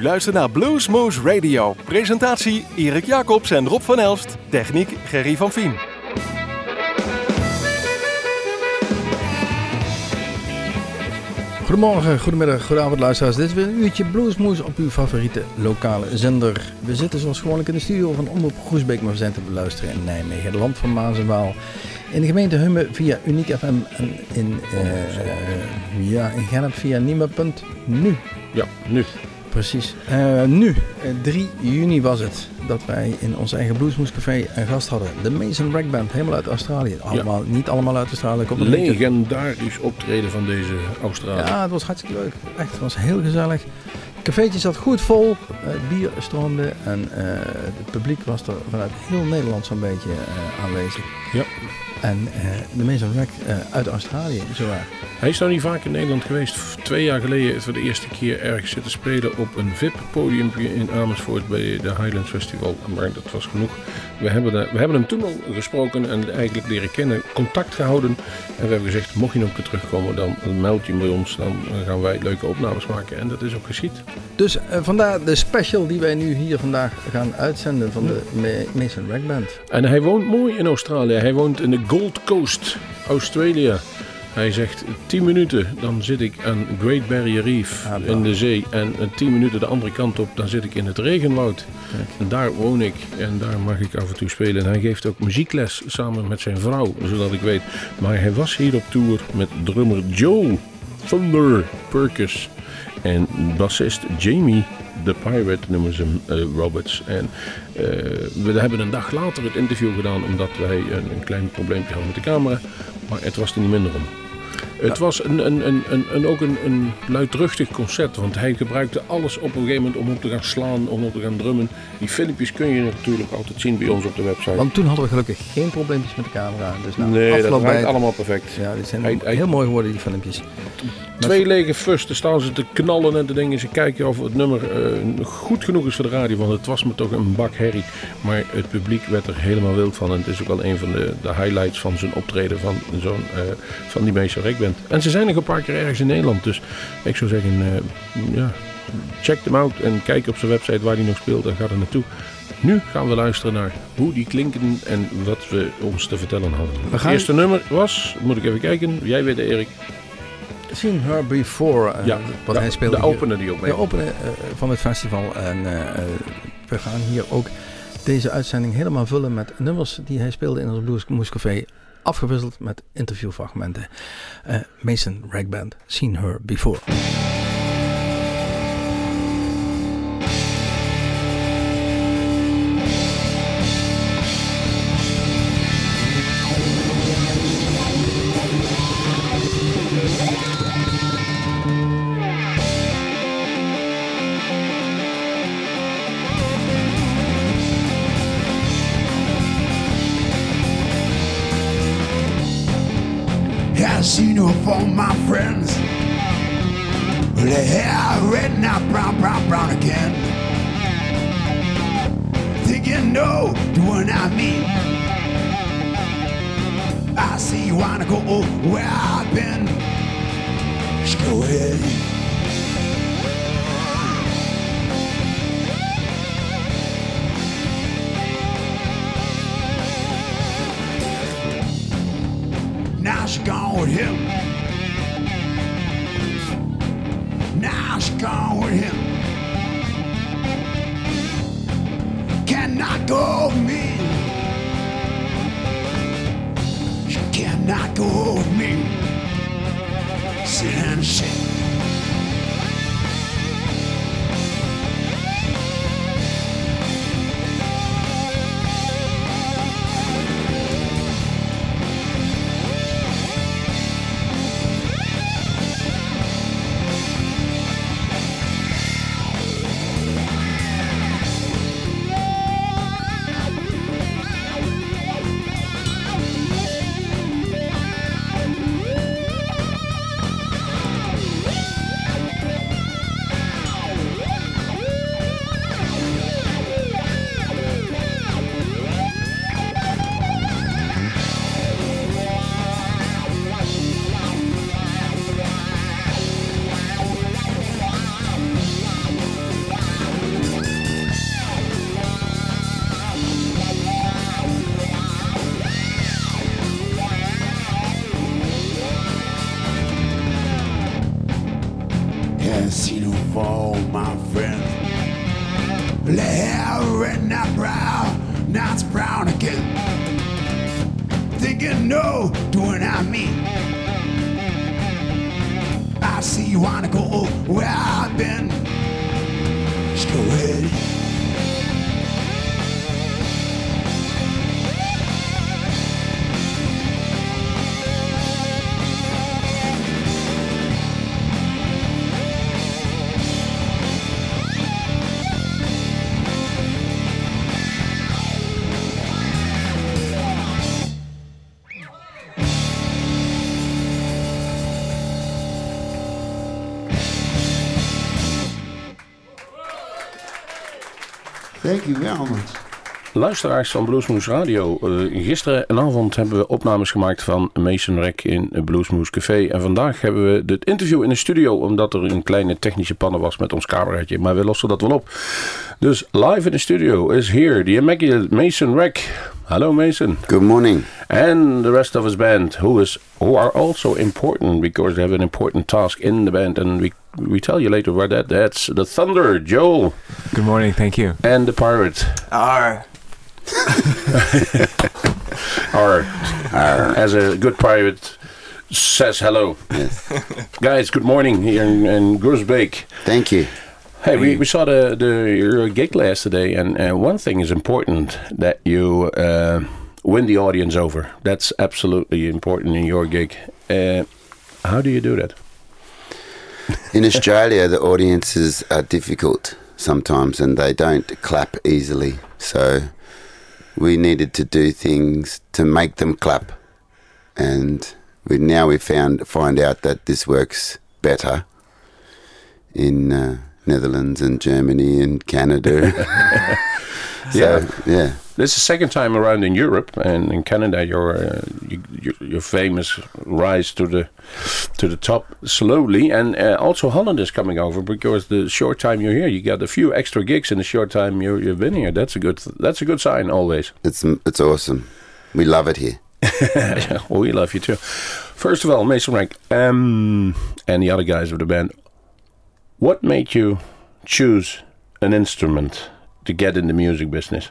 U luistert naar Bluesmoose Radio. Presentatie Erik Jacobs en Rob van Elst. Techniek Gerry van Vien. Goedemorgen, goedemiddag, goedenavond luisteraars. Dit is weer een uurtje Bluesmoes op uw favoriete lokale zender. We zitten zoals gewoonlijk in de studio van Omroep Groesbeek, maar we zijn te beluisteren in Nijmegen, het land van Maas en Waal. In de gemeente Hummen via Uniek FM en in, uh, ja, in Gennep via Nima.nu. Ja, nu. Precies. Uh, nu, 3 juni was het dat wij in ons eigen Bluesmoescafé een gast hadden. De Mason Rack Band, helemaal uit Australië. Allemaal, Niet allemaal uit Australië. Komt Legendarisch optreden van deze Australië. Ja, het was hartstikke leuk. Echt, het was heel gezellig. Het cafeetje zat goed vol, uh, bier stroomde en uh, het publiek was er vanuit heel Nederland zo'n beetje aanwezig. Ja. En de Mason Rack uit Australië, zowaar. Hij is nou niet vaak in Nederland geweest. Twee jaar geleden voor de eerste keer ergens zitten spelen op een VIP-podium in Amersfoort bij de Highlands Festival. Maar dat was genoeg. We hebben, de, we hebben hem toen al gesproken en eigenlijk leren kennen, contact gehouden. En we hebben gezegd, mocht je nog een keer terugkomen, dan meld je bij ons. Dan gaan wij leuke opnames maken. En dat is ook geschied. Dus uh, vandaar de special die wij nu hier vandaag gaan uitzenden van de Mason Rack Band. En hij woont mooi in Australië. Hij woont in de Gold Coast, Australië. Hij zegt 10 minuten, dan zit ik aan Great Barrier Reef ah, in de zee. En 10 minuten de andere kant op, dan zit ik in het regenwoud. En daar woon ik en daar mag ik af en toe spelen. En hij geeft ook muziekles samen met zijn vrouw, zodat ik weet. Maar hij was hier op tour met drummer Joe Thunder Perkins. En bassist Jamie The Pirate noemen ze uh, Roberts. En uh, we hebben een dag later het interview gedaan omdat wij een, een klein probleempje hadden met de camera. Maar het was er niet minder om. Het was een, een, een, een, ook een, een luidruchtig concert, want hij gebruikte alles op een gegeven moment om op te gaan slaan, om op te gaan drummen. Die filmpjes kun je natuurlijk altijd zien bij ons op de website. Want toen hadden we gelukkig geen probleempjes met de camera. Dus nou, nee, dat draait allemaal perfect. Ja, die zijn heel mooi geworden, die filmpjes. Twee lege fusten staan ze te knallen en te dingen. Ze kijken of het nummer uh, goed genoeg is voor de radio, want het was me toch een bak herrie. Maar het publiek werd er helemaal wild van en het is ook al een van de, de highlights van zijn optreden van, zo'n, uh, van die Meester Rekband. En ze zijn nog een paar keer ergens in Nederland, dus ik zou zeggen, uh, ja, check hem out en kijk op zijn website waar hij nog speelt en ga er naartoe. Nu gaan we luisteren naar hoe die klinken en wat we ons te vertellen hadden. Het eerste nummer was, moet ik even kijken, jij weet Erik. Seen Her Before. Uh, ja, wat hij speelde de opener die ook mee. De opener uh, van het festival. En we gaan hier ook deze uitzending helemaal vullen met nummers die hij speelde in ons Blues Moose Café. Afgewisseld met interviewfragmenten. Mason Ragband, Seen Her Before. My friends. The hair red, now brown, brown, brown again. Think you know one I mean? I see you wanna go oh, where I've been. Just go ahead. You. Luisteraars van Bluesmoose Radio. Uh, gisteren en avond hebben we opnames gemaakt van Mason Rek in Bluesmoose Café. En vandaag hebben we het interview in de studio, omdat er een kleine technische pannen was met ons cameraatje. Maar we lossen dat wel op. Dus live in de studio is here the immaculate Mason Rek. Hello Mason. Good morning. And the rest of his band, who is who are also important because they have an important task in the band, and we we tell you later about that. That's the Thunder, Joel. Good morning, thank you. And the Pirate. R. or as a good pirate says hello. Yes. Guys, good morning here in, in Groesbeek. Thank you. Hey, we, we saw the, the your gig last today, and uh, one thing is important that you uh, win the audience over. That's absolutely important in your gig. Uh, how do you do that? In Australia, the audiences are difficult sometimes and they don't clap easily. So we needed to do things to make them clap. And we now we found find out that this works better in uh, Netherlands and Germany and Canada. so, Yeah. yeah. This is the second time around in Europe and in Canada. Your uh, you, your, your famous rise to the to the top slowly, and uh, also Holland is coming over because the short time you're here, you got a few extra gigs in the short time you you've been here. That's a good that's a good sign always. It's it's awesome. We love it here. Well, we love you too. First of all, Mason Rack um, and the other guys of the band, what made you choose an instrument to get in the music business?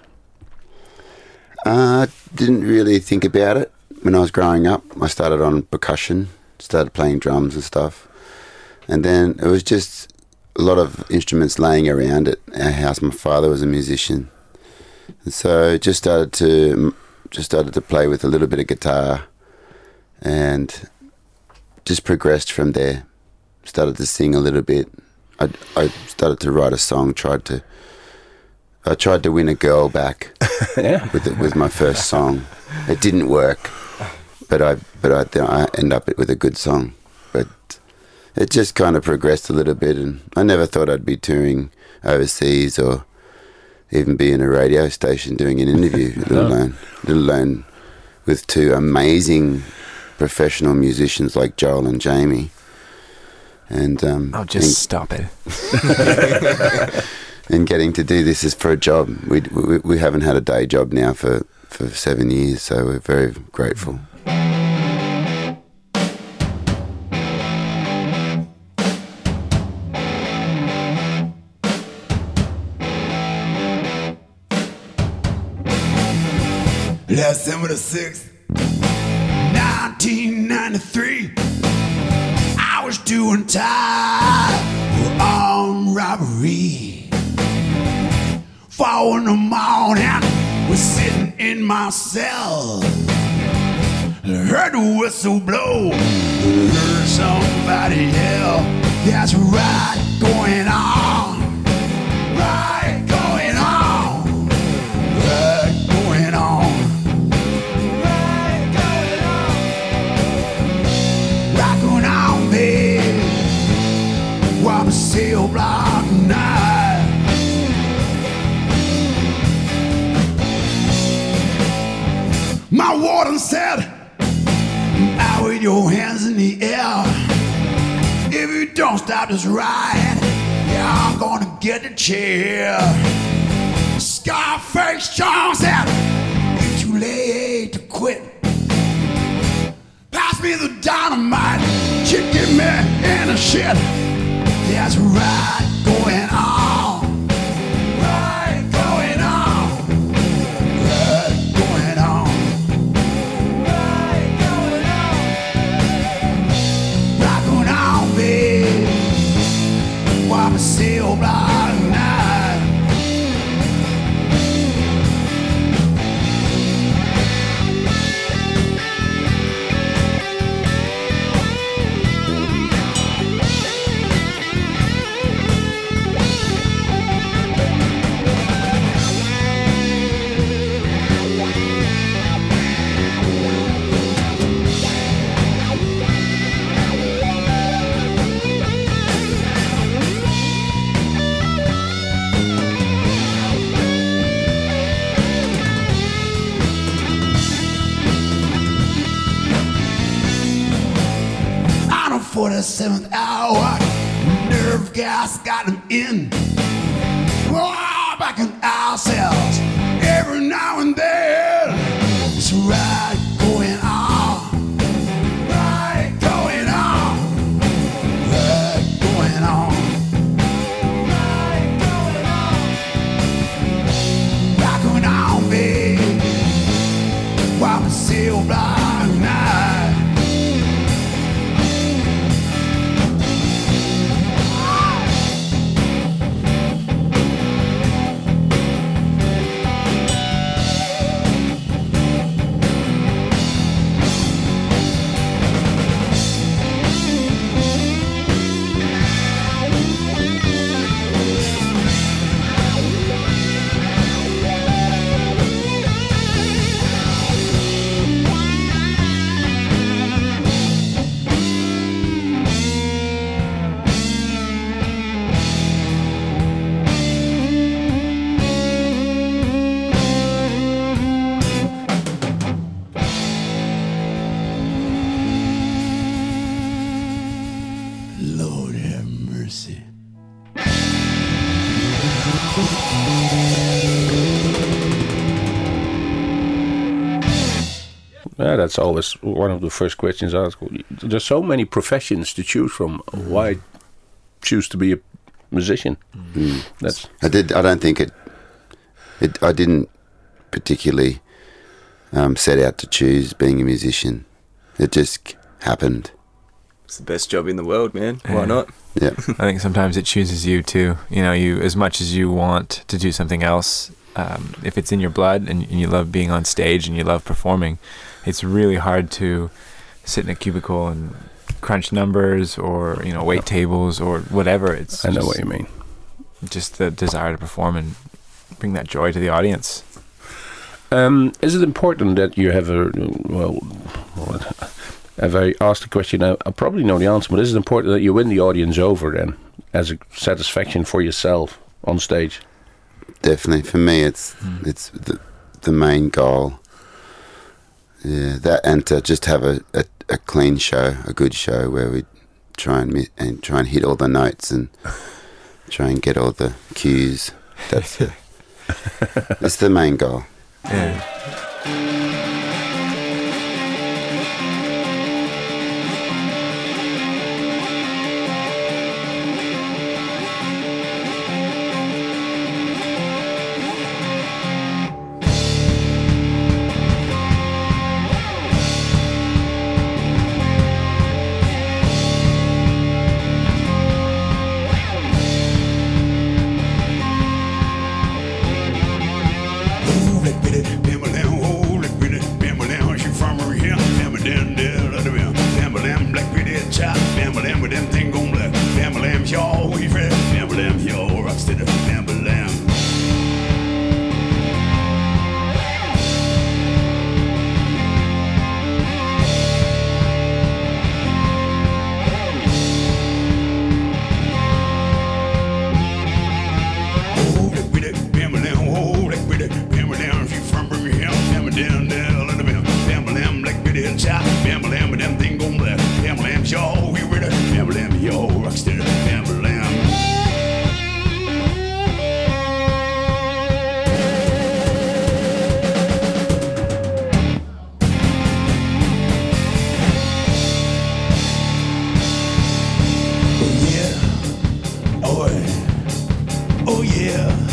I didn't really think about it when I was growing up. I started on percussion, started playing drums and stuff, and then it was just a lot of instruments laying around at our house. My father was a musician, and so just started to just started to play with a little bit of guitar, and just progressed from there. Started to sing a little bit. I I started to write a song. Tried to. I tried to win a girl back yeah. with it, with my first song. It didn't work, but I but I I end up with a good song. But it just kind of progressed a little bit, and I never thought I'd be touring overseas or even be in a radio station doing an interview. let alone let alone with two amazing professional musicians like Joel and Jamie. And um, Oh, just stop it. and, getting to do this is for a job. We, we we haven't had a day job now for for seven years, so we're very grateful. December the 6th, 1993. I was doing time for armed robbery. Four in the morning, was sitting in my cell. Heard the whistle blow, heard somebody yell. That's right, get the that's always one of the first questions I asked. There's so many professions to choose from. Why choose to be a musician? That's I did. I don't think it. It. I didn't particularly um, set out to choose being a musician. It just happened. It's the best job in the world, man. Why Yeah. not? Yeah. I think sometimes it chooses you too. You know, you as much as you want to do something else, um, if it's in your blood and, and you love being on stage and you love performing, it's really hard to sit in a cubicle and crunch numbers or you know wait tables or whatever. It's I know just, what you mean. just the desire to perform and bring that joy to the audience. Um, is it important that you have a well? what- If I ask the question, I, I probably know the answer. But is it important that you win the audience over then, as a satisfaction for yourself on stage? Definitely, for me, it's it's the the main goal. Yeah, that and to just have a, a, a clean show, a good show where we try and mi- and try and hit all the notes and try and get all the cues. That's it. it's the main goal. Yeah. Oh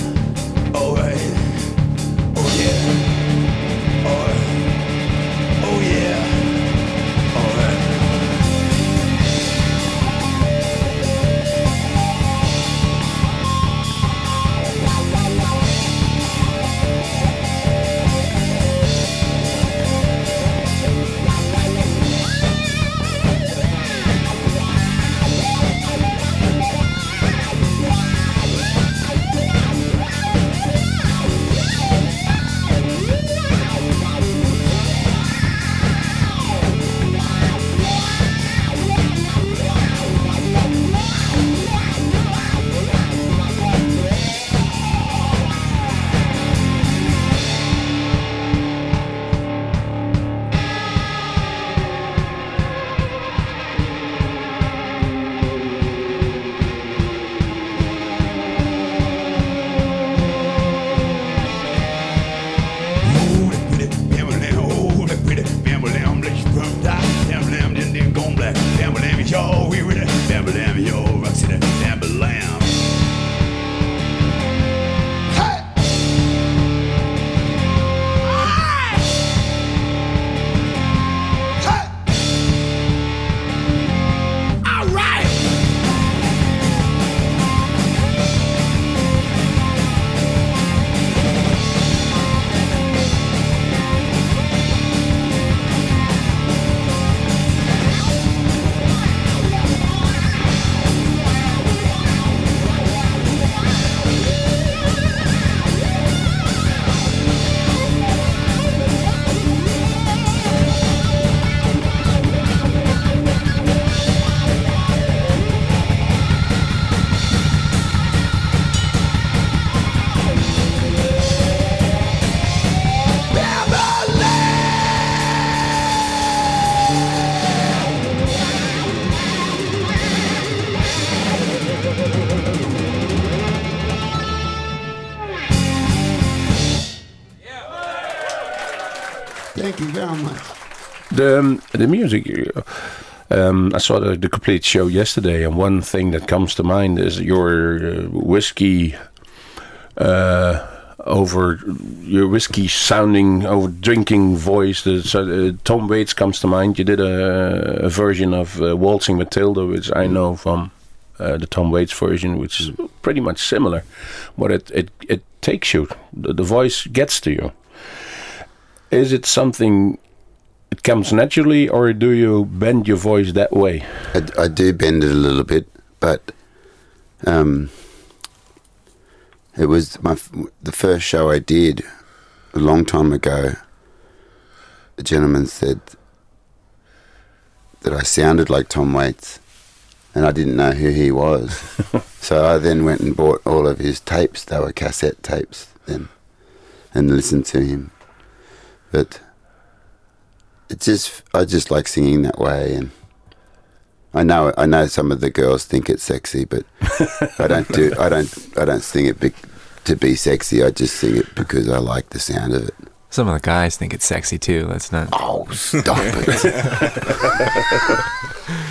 The um, the music. uh, Um, I saw the, the complete show yesterday, and one thing that comes to mind is your uh, whiskey uh, over your whiskey sounding over drinking voice. The, so, uh, Tom Waits comes to mind. You did a, a version of uh, Waltzing Matilda, which I know from uh, the Tom Waits version, which is pretty much similar, but it it, it takes you. The, the voice gets to you. Is it something? Comes naturally, or do you bend your voice that way? I, I do bend it a little bit, but um, it was my f- the first show I did a long time ago. The gentleman said that I sounded like Tom Waits, and I didn't know who he was. so I then went and bought all of his tapes. They were cassette tapes then, and listened to him. But it just I just like singing that way, and I know I know some of the girls think it's sexy, but I don't do I don't I don't sing it be, to be sexy. I just sing it because I like the sound of it. Some of the guys think it's sexy too. Let's not. Oh, stop it!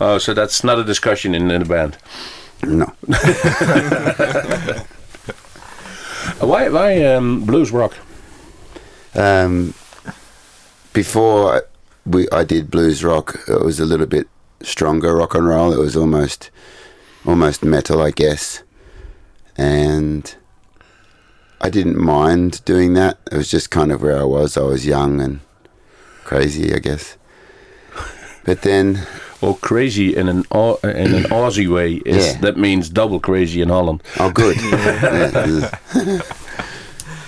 Oh, so that's not a discussion in, in the band. No, Why why um, blues rock? um, before we I did blues rock, it was a little bit stronger rock and roll. It was almost almost metal, I guess, and I didn't mind doing that. It was just kind of where I was. I was young and crazy, I guess. But then, Well, crazy in an in an Aussie way is Yeah. that means double crazy in Holland. oh, good.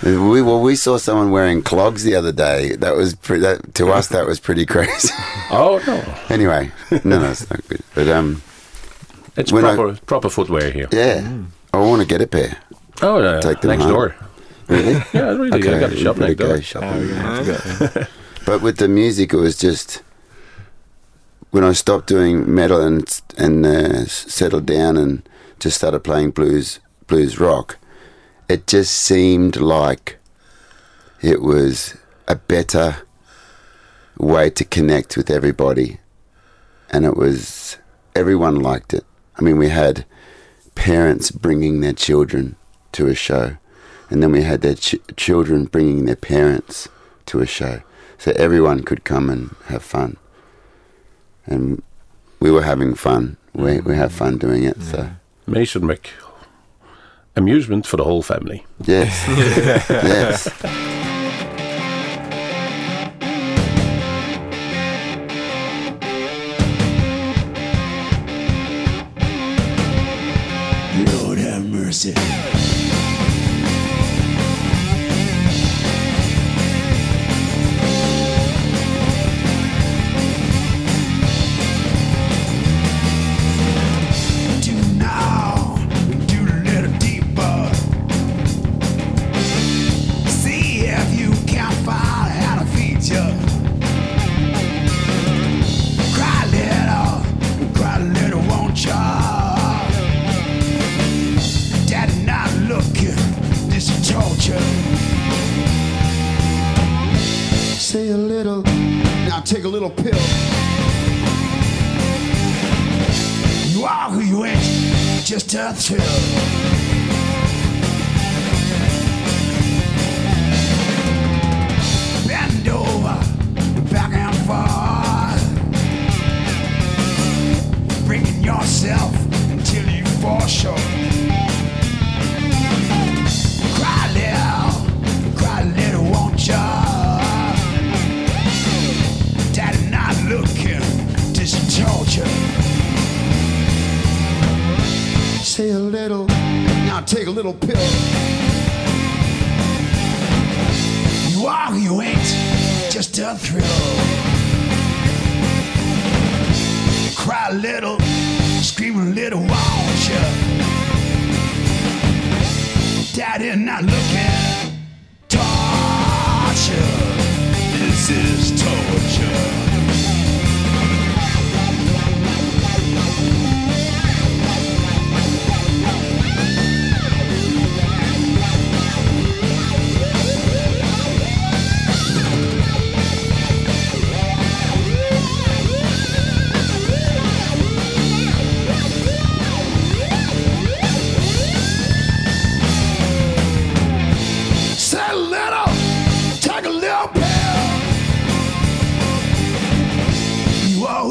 Yeah. we well, we saw someone wearing clogs the other day. That was pre- that to us. That was pretty crazy. Oh no, anyway, no, no, it's not good. But um, it's When I- proper proper footwear here. yeah, I want to get a pair. Oh, uh, Take them next home. door. Really? Yeah, really. I got a shop we next better door. go shopping. But with the music, it was just when I stopped doing metal and and uh, settled down and just started playing blues blues rock. It just seemed like it was a better way to connect with everybody, and it was everyone liked it. I mean, we had parents bringing their children to a show, and then we had their ch- children bringing their parents to a show, so everyone could come and have fun. And we were having fun. We we have fun doing it. So mm-hmm. Mason Mc. Amusement for the whole family. yes, yes. Lord have mercy. Ain't,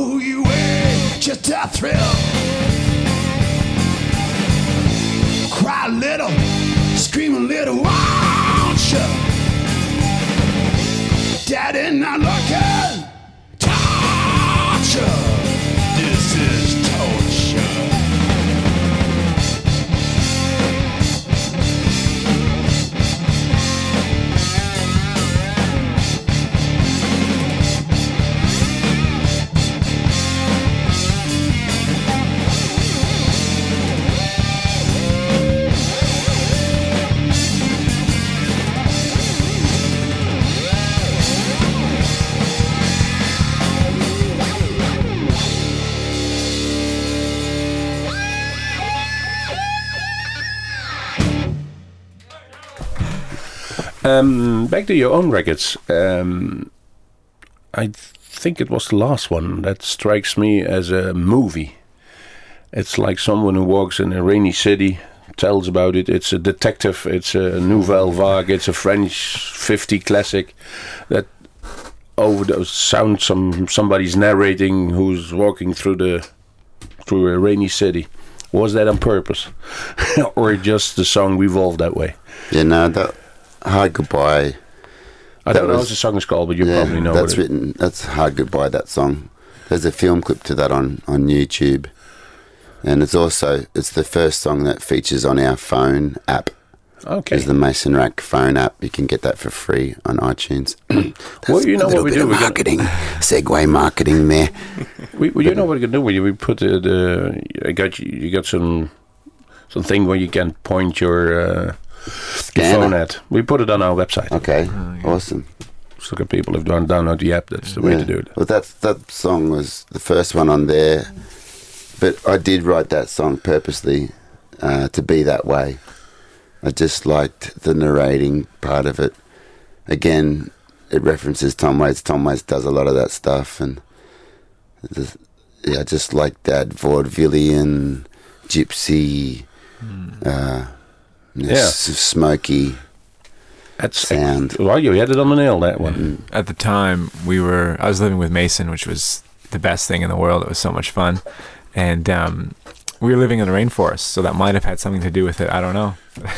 who you ain't, just a thrill. Cry a little, scream a little, won't you? Daddy, not looking. Um, back to your own records. Um, I think it was the last one that strikes me as a movie. It's like someone who walks in a rainy city, tells about it. It's a detective. It's a nouvelle vague. It's a French 50 classic that over the sound some somebody's narrating who's walking through the through a rainy city. Was that on purpose, or just the song evolved that way? Yeah, no, that hard goodbye. I don't know what was- the song is called, but you yeah, probably know. that's what it- written. That's hard goodbye. That song. There's a film clip to that on on YouTube, and it's also it's the first song that features on our phone app. Okay. Is the Mason Rack phone app? You can get that for free on iTunes. Well, you know a what we do? of We can- marketing, segue marketing there. We, well, you know what we can do? We, we put the, the I got you, you got some something where you can point your, uh, your Scanner. phone at. We put it on our website. Okay, awesome. So that people have done download the app. That's the way to do it. Well, that that song was the first one on there, but I did write that song purposely uh, to be that way. I just liked the narrating part of it. Again, it references Tom Waits. Tom Waits does a lot of that stuff, and the, yeah, I just like that vaudevillian, gypsy, uh, Yeah. s- smoky That's sound. well, you had it on the nail that one. At the time, we were I was living with Mason, which was the best thing in the world. It was so much fun, and um, we were living in the rainforest, so that might have had something to do with it. I don't know.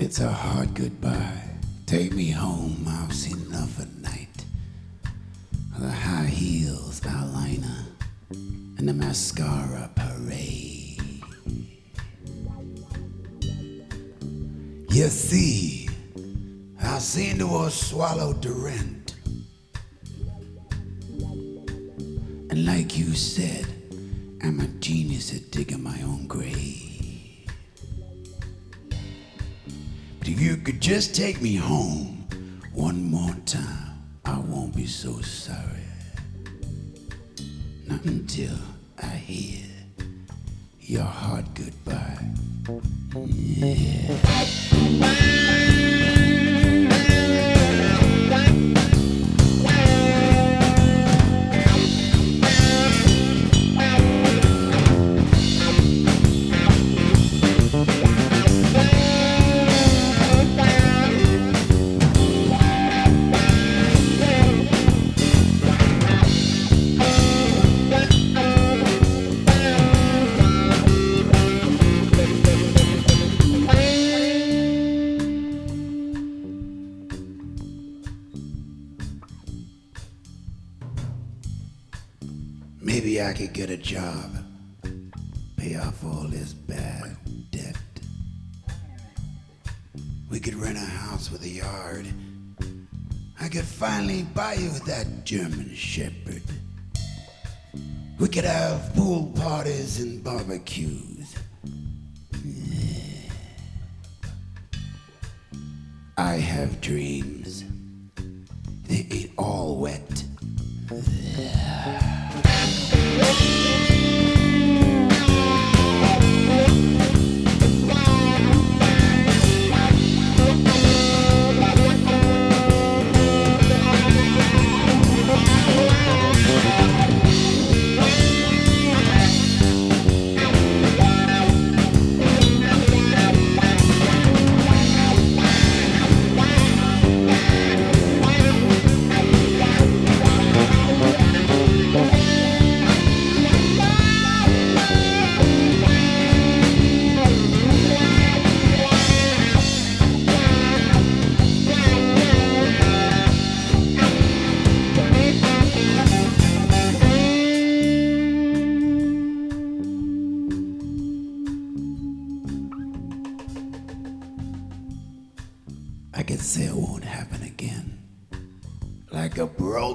It's a hard goodbye. Take me home, I've seen enough at night. The high heels eyeliner and the mascara parade. You see, I seem to have swallowed the rent. And like you said, I'm a genius at digging my own grave. But if you could just take me home one more time, I won't be so sorry. Not until I hear your hard goodbye. Maybe job, pay off all this bad debt. We could rent a house with a yard. I could finally buy you that German Shepherd. We could have pool parties and barbecues. I have dreams.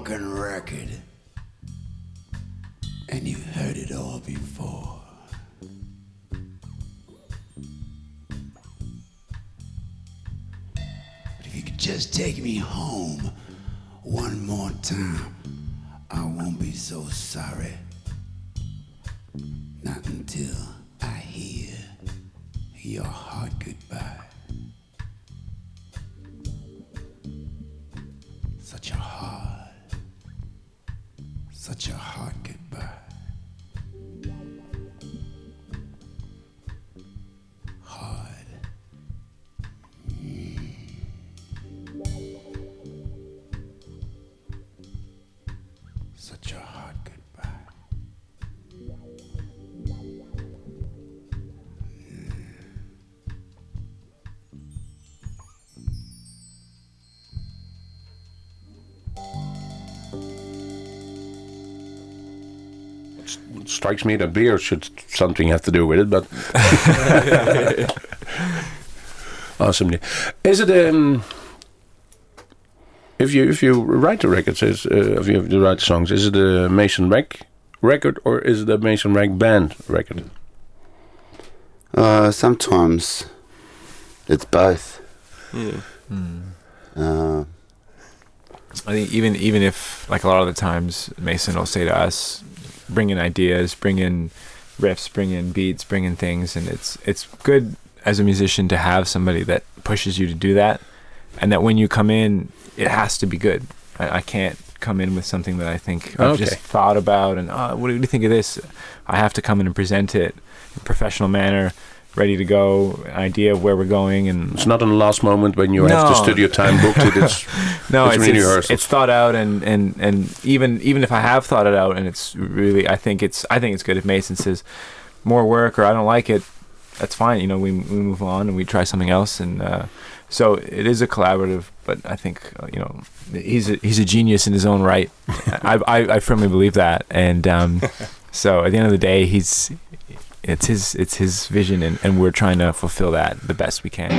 Broken record. And you heard it all before. But if you could just take me home one more time, I won't be so sorry. Not strikes me that beer should something have to do with it, but awesome. Is it um, if you if you write the records, is uh, if you have to write songs, is it a Mason Rack record or is it a Mason Rack band record? Uh, sometimes it's both. Yeah. Uh, I think even even if like a lot of the times Mason will say to us, bring in ideas, bring in riffs, bring in beats, bring in things, and it's it's good as a musician to have somebody that pushes you to do that, and that when you come in, it has to be good. I, I can't come in with something that I think I've just thought about and oh, what do you think of this? I have to come in and present it in a professional manner, ready to go, idea of where we're going, and It's not in the last moment when you have the No. studio time booked. It, it's no, It's it's it's, it's thought out, and, and and even even if I have thought it out, and it's really, I think it's I think it's good if Mason says more work or I don't like it, that's fine. You know, we we move on and we try something else, and uh, so it is a collaborative. But I think uh, you know he's a, he's a genius in his own right. I, I I firmly believe that, and um, so at the end of the day, he's it's his it's his vision, and, and we're trying to fulfill that the best we can.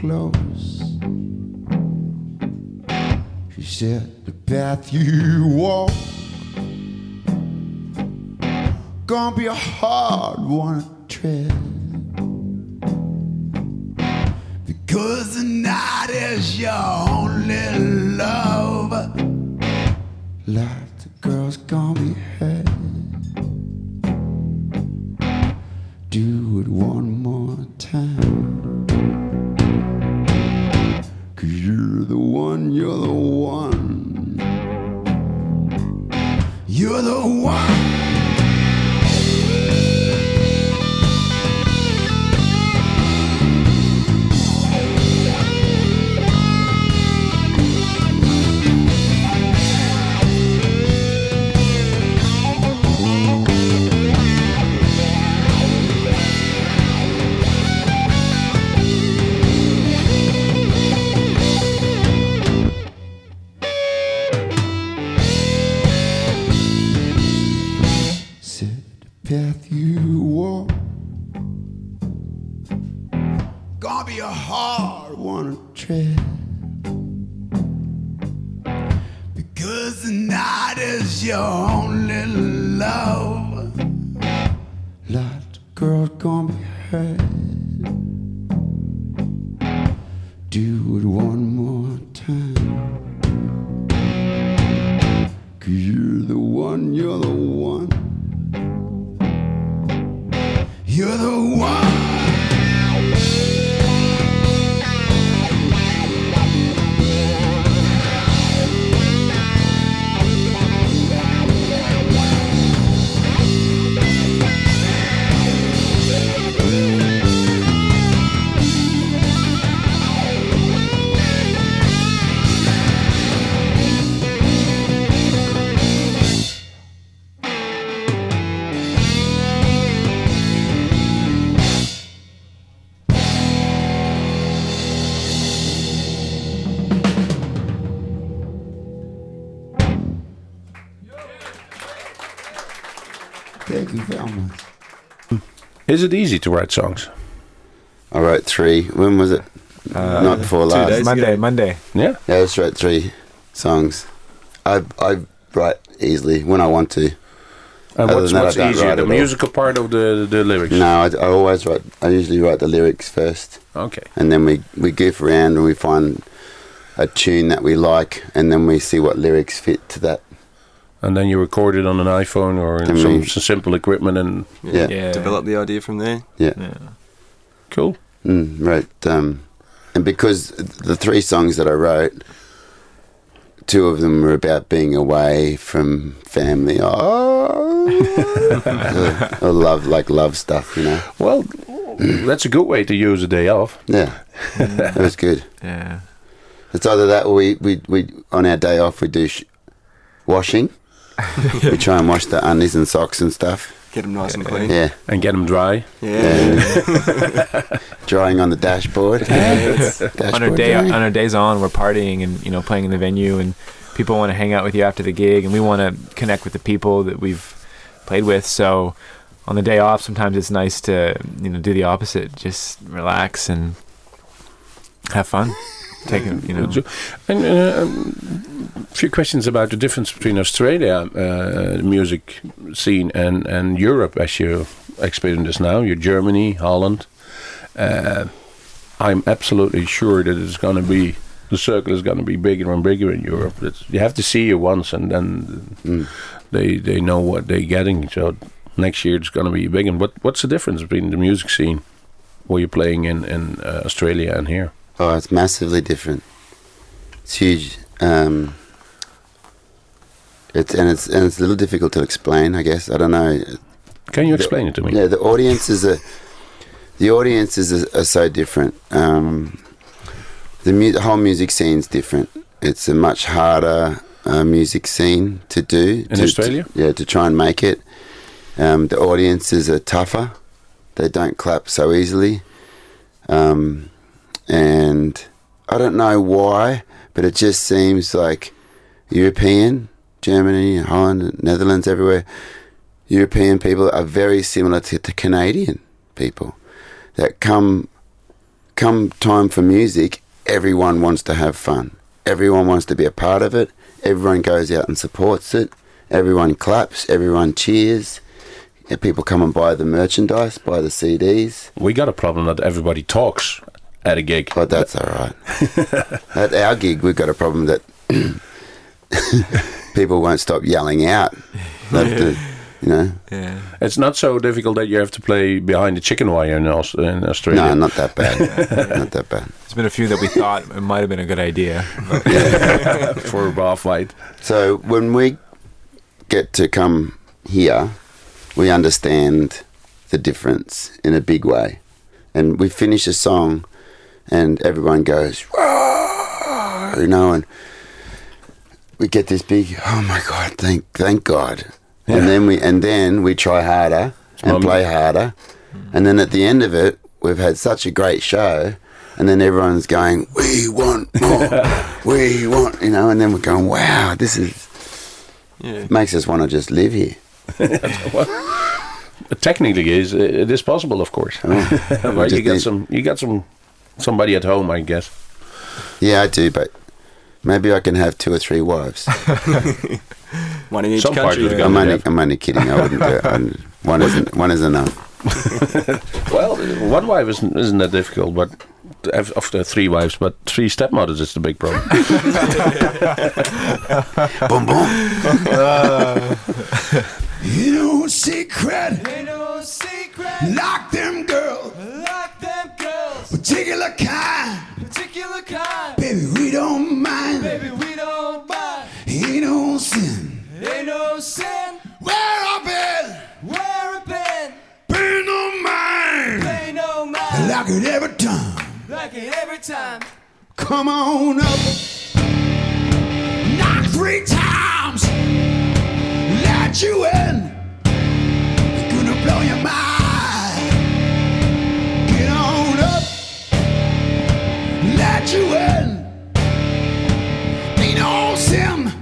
Close. She said, The path you walk gonna be a hard one to tread. Because the night is your only love. Is it easy to write songs? I wrote three. When was it? Uh, Not before two last. days. Monday, ago. Monday. Yeah. Yeah, I just wrote three songs. I I write easily when I want to. And Other what's, than that, what's I don't easier, write the at all. musical part of the the lyrics? No, I, I always write. I usually write the lyrics first, Okay. and then we we goof around and we find a tune that we like, and then we see what lyrics fit to that. And then you record it on an iPhone or in some, we- some simple equipment and Yeah. Yeah. Develop the idea from there. Yeah, Yeah. cool. mm, wrote. Um, and because the three songs that I wrote, two of them were about being away from family. Oh, or, or love, like love stuff, you know. Well, that's a good way to use a day off. Yeah, it was good. Yeah. It's either that or we, we, we on our day off we do sh- washing. We try and wash the undies and socks and stuff. Get them nice and clean. Yeah, And get them dry. Yeah. drying on the dashboard. dashboard on our day drying. on our days on, we're partying and you know playing in the venue, and people want to hang out with you after the gig, and we want to connect with the people that we've played with. So on the day off, sometimes it's nice to you know do the opposite, just relax and have fun. Take a, you know. And uh, um, a few questions about the difference between Australia uh, music scene and, and Europe as you experience this now. You're Germany, Holland. Uh, I'm absolutely sure that it's going to be the circle is going to be bigger and bigger in Europe. It's, you have to see it once, and then Mm. they they know what they're getting. So next year it's going to be big. And what what's the difference between the music scene where you're playing in in uh, Australia and here? Oh, it's massively different. It's huge. Um, it's and it's and it's a little difficult to explain. I guess I don't know. Can you explain it to me? Yeah, the audiences are the audiences are, are so different. Um, the, mu- the whole music scene's different. It's a much harder uh, music scene to do In to- Australia? to- yeah, to try and make it. Um, the audiences are tougher. They don't clap so easily. Um, and I don't know why, but it just seems like European, Germany, Holland, Netherlands, everywhere. European people are very similar to, to Canadian people. That come come time for music, everyone wants to have fun. Everyone wants to be a part of it. Everyone goes out and supports it. Everyone claps. Everyone cheers. People come and buy the merchandise, buy the CDs. We got a problem that everybody talks at a gig. But that's all right. At our gig, we've got a problem that people won't stop yelling out. They to, you know. Yeah. It's not so difficult that you have to play behind the chicken wire in, Aus- in Australia. No, not that bad. not that bad. There's been a few that we thought it might have been a good idea. But for a bar fight. So when we get to come here, we understand the difference in a big way. And we finish a song, and everyone goes, "Whoa," you know, and we get this big, oh my God, thank, thank God. Yeah. And then we, and then we try harder and play harder. And then at the end of it, we've had such a great show. And then everyone's going, we want more, we want, you know, and then we're going, wow, this is, Yeah. makes us want to just live here. Technically, is it is possible, of course. Oh. Right, you got some, you got some, somebody at home, I guess. Yeah, I do, but maybe I can have two or three wives. One in each Some parts country. of the I'm country. only, I'm only kidding. I wouldn't do it. I'm- One isn't. One is enough. Well, one wife isn't, isn't that difficult, but after three wives, but three stepmothers is the big problem. boom, boom. Ain't no secret. Ain't no secret. Lock them girls. Like them girls, Particular kind. particular kind. Baby, we don't mind. Baby, we don't mind. Ain't no sin. Ain't no sin. Where I've been. Where it been? Pay no mind. Pay no mind. Like it every time. Like it every time. Come on up. Knock three times. Let you in. It's gonna blow your mind. Let you in. Ain't no sin.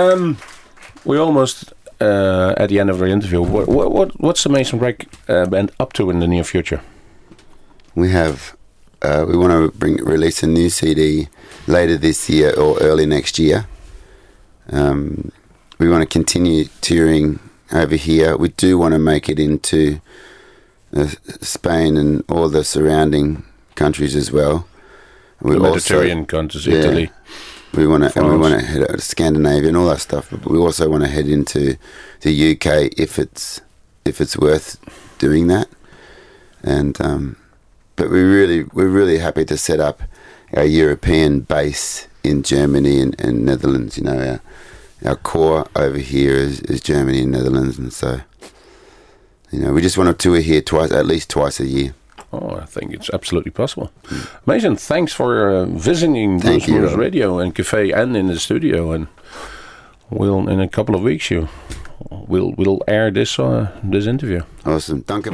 Um, we're almost uh, at the end of the interview. What, what, what what's the Mason Rack uh, band up to in the near future? We have uh, we want to bring release a new CD later this year or early next year. Um, we want to continue touring over here. We do want to make it into uh, Spain and all the surrounding countries as well. We the also- Mediterranean countries, yeah. We want to, and we want to head out to Scandinavia and all that stuff. But we also want to head into the UK if it's if it's worth doing that. And um, but we really we're really happy to set up our European base in Germany and, and Netherlands. You know, our our core over here is, is Germany and Netherlands, and so you know we just want to tour here twice, at least twice a year. I think it's absolutely possible. Mason, thanks for uh, visiting Thank Radio and Cafe and in the studio. And we'll in a couple of weeks you we'll we'll air this uh, this interview. Awesome, danke.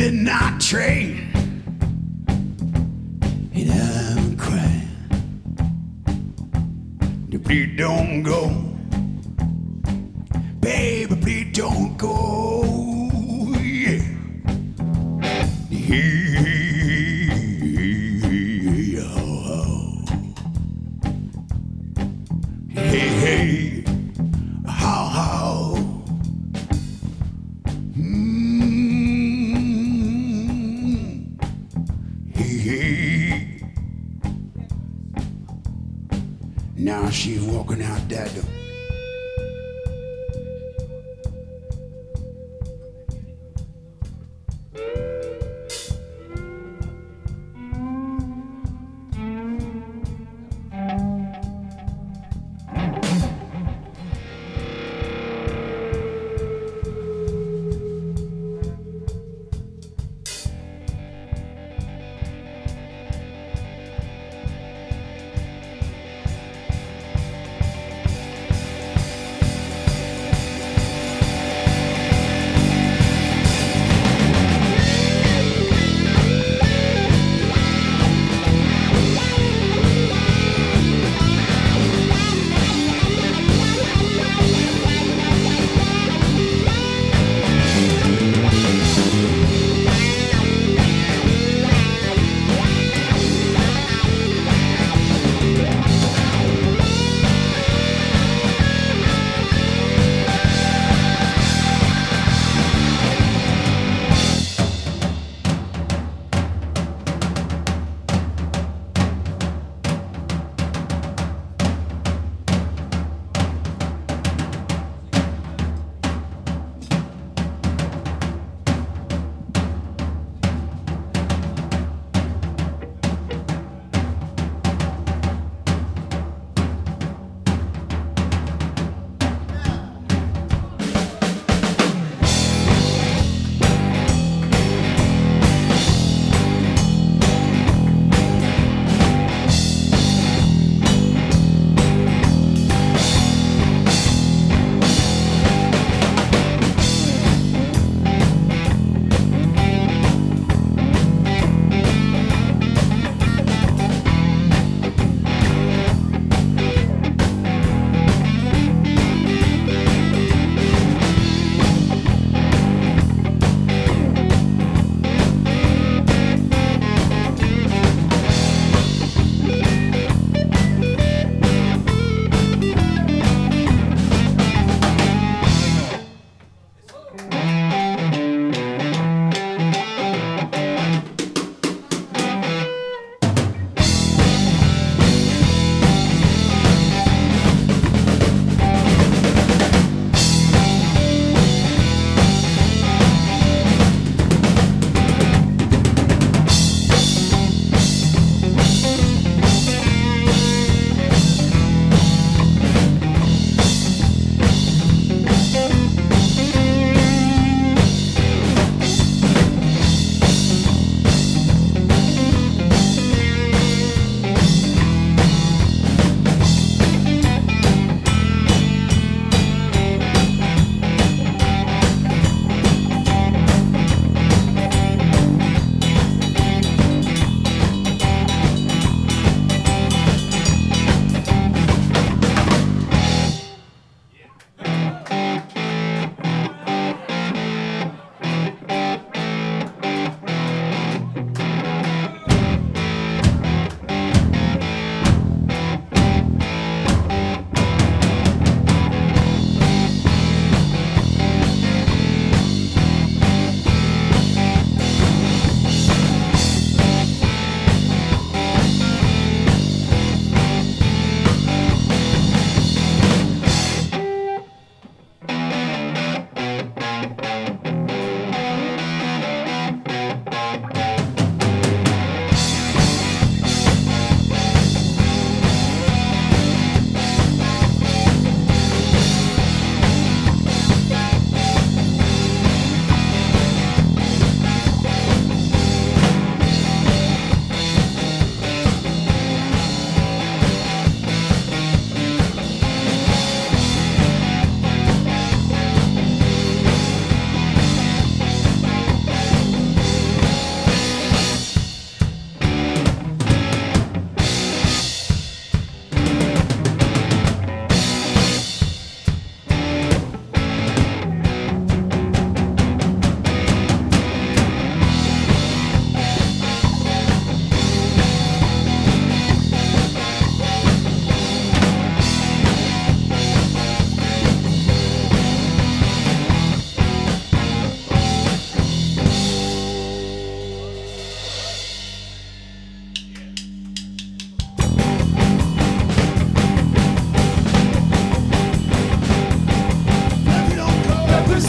Midnight train. And I'm crying. Please don't go. Baby, please don't go.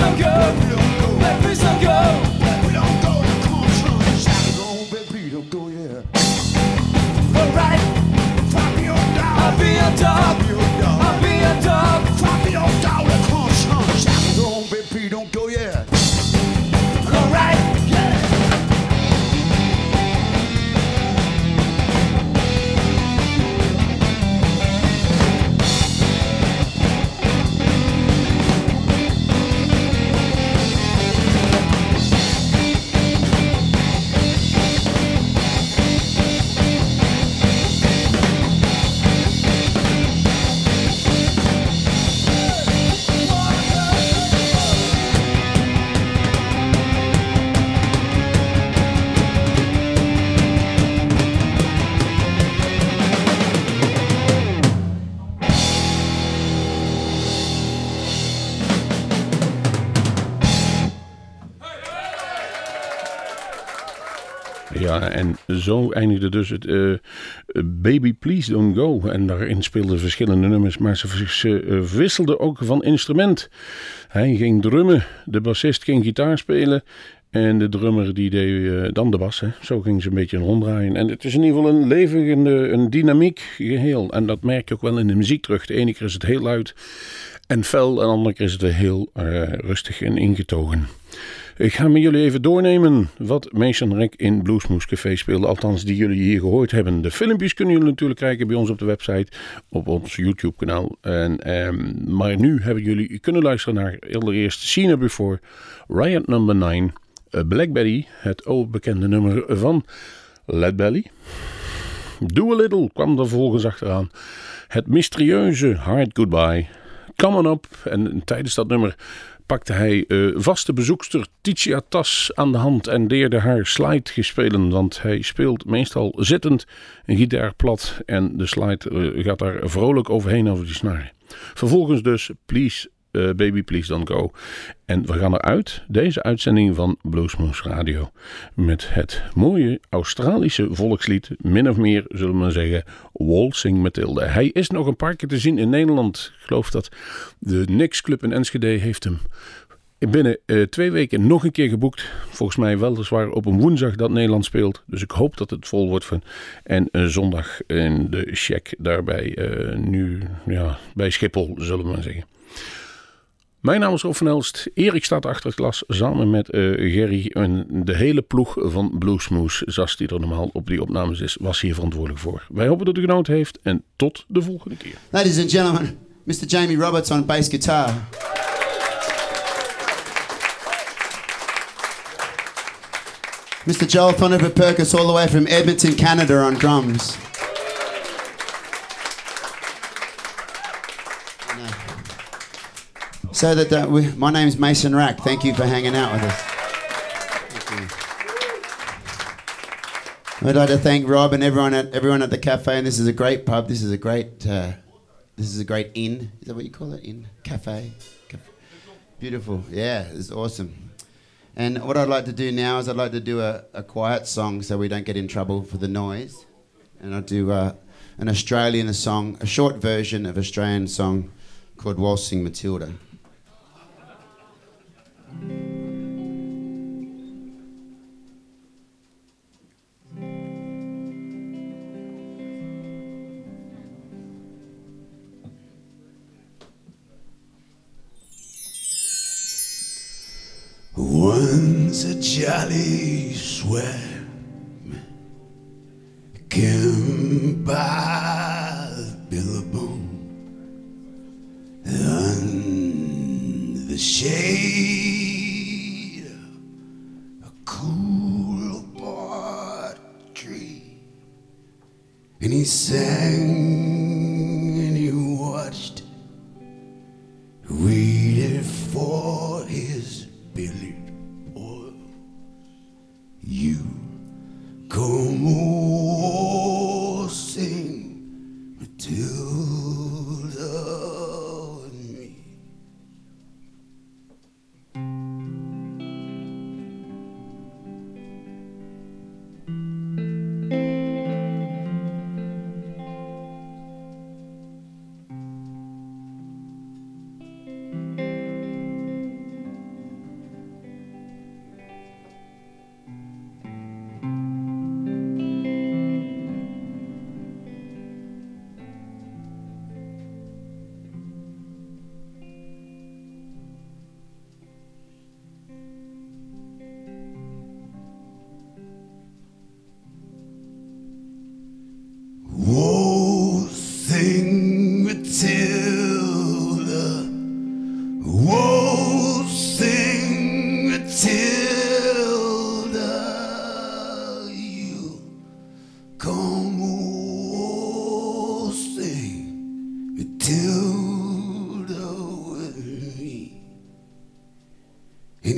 Don't go. Baby, zo eindigde dus het eh, Baby Please Don't Go. En daarin speelden verschillende nummers, maar ze, eh, wisselden ook van instrument. Hij ging drummen, de bassist ging gitaar spelen. En de drummer die deed eh, dan de bas. Hè. Zo ging ze een beetje ronddraaien. En het is in ieder geval een levende, een dynamiek geheel. En dat merk je ook wel in de muziek terug. De ene keer is het heel luid en fel. En de andere keer is het heel eh, rustig en ingetogen. Ik ga met jullie even doornemen wat Mason Rek in Bluesmoose Café speelde. Althans, die jullie hier gehoord hebben. De filmpjes kunnen jullie natuurlijk kijken bij ons op de website. Op ons YouTube kanaal. En, ehm, maar nu hebben jullie kunnen luisteren naar allereerst Seen Before. Riot Number 9. eh, Black Betty. Het bekende nummer van Led Belly. Do a Little kwam er volgens achteraan. Het mysterieuze Hard Goodbye. Come on up. En tijdens dat nummer pakte hij eh, vaste bezoekster Titia Tas aan de hand en leerde haar slide spelen. Want hij speelt meestal zittend een gitaar plat en de slide eh, gaat daar vrolijk overheen over die snaren. Vervolgens dus Please eh, Baby Please Don't Go. En we gaan eruit, deze uitzending van Bluesmoose Radio, met het mooie Australische volkslied, min of meer zullen we maar zeggen, Waltzing Matilda. Hij is nog een paar keer te zien in Nederland. Ik geloof dat de Nix Club in Enschede heeft hem binnen eh, twee weken nog een keer geboekt. Volgens mij weliswaar op een woensdag dat Nederland speelt. Dus ik hoop dat het vol wordt van. En zondag in de check daarbij eh, nu ja, bij Schiphol, zullen we maar zeggen. Mijn naam is Rob van Elst. Erik staat achter het glas samen met eh, Gerry. En de hele ploeg van Bluesmoose, zoals die er normaal op die opnames is, was hier verantwoordelijk voor. Wij hopen dat u genoten heeft en tot de volgende keer. Ladies and gentlemen, Mr. Jamie Roberts on bass guitar. Mr. Joel Thoniver Perkis all the way from Edmonton, Canada on drums. So that uh, we, my Mason Rack. Thank you for hanging out with us. I'd like to thank Rob and everyone at everyone at the cafe. And this is a great pub. This is a great uh, this is a great inn. Is that what you call it? Inn cafe. Cafe. Beautiful. Yeah, it's awesome. And what I'd like to do now is I'd like to do a, a quiet song so we don't get in trouble for the noise. And I'll do uh, an Australian song, a short version of Australian song called Waltzing Matilda. Once a jolly swam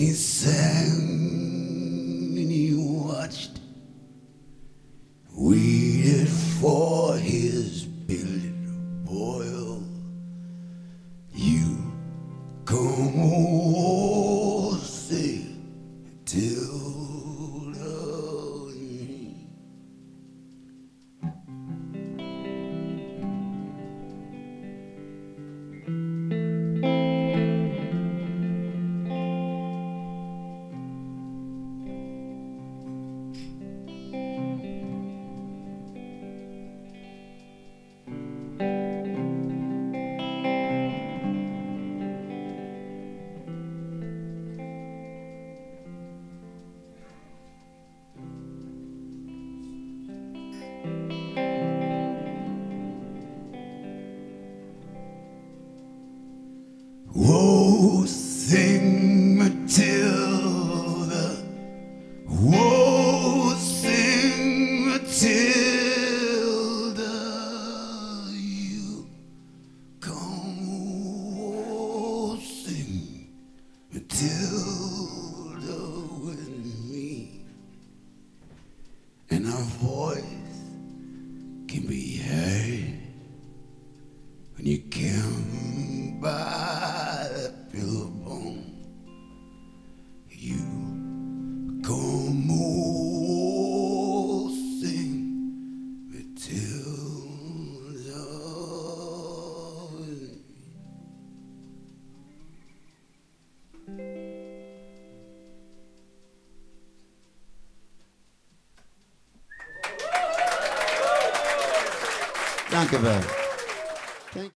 he sang and he watched, Obrigado.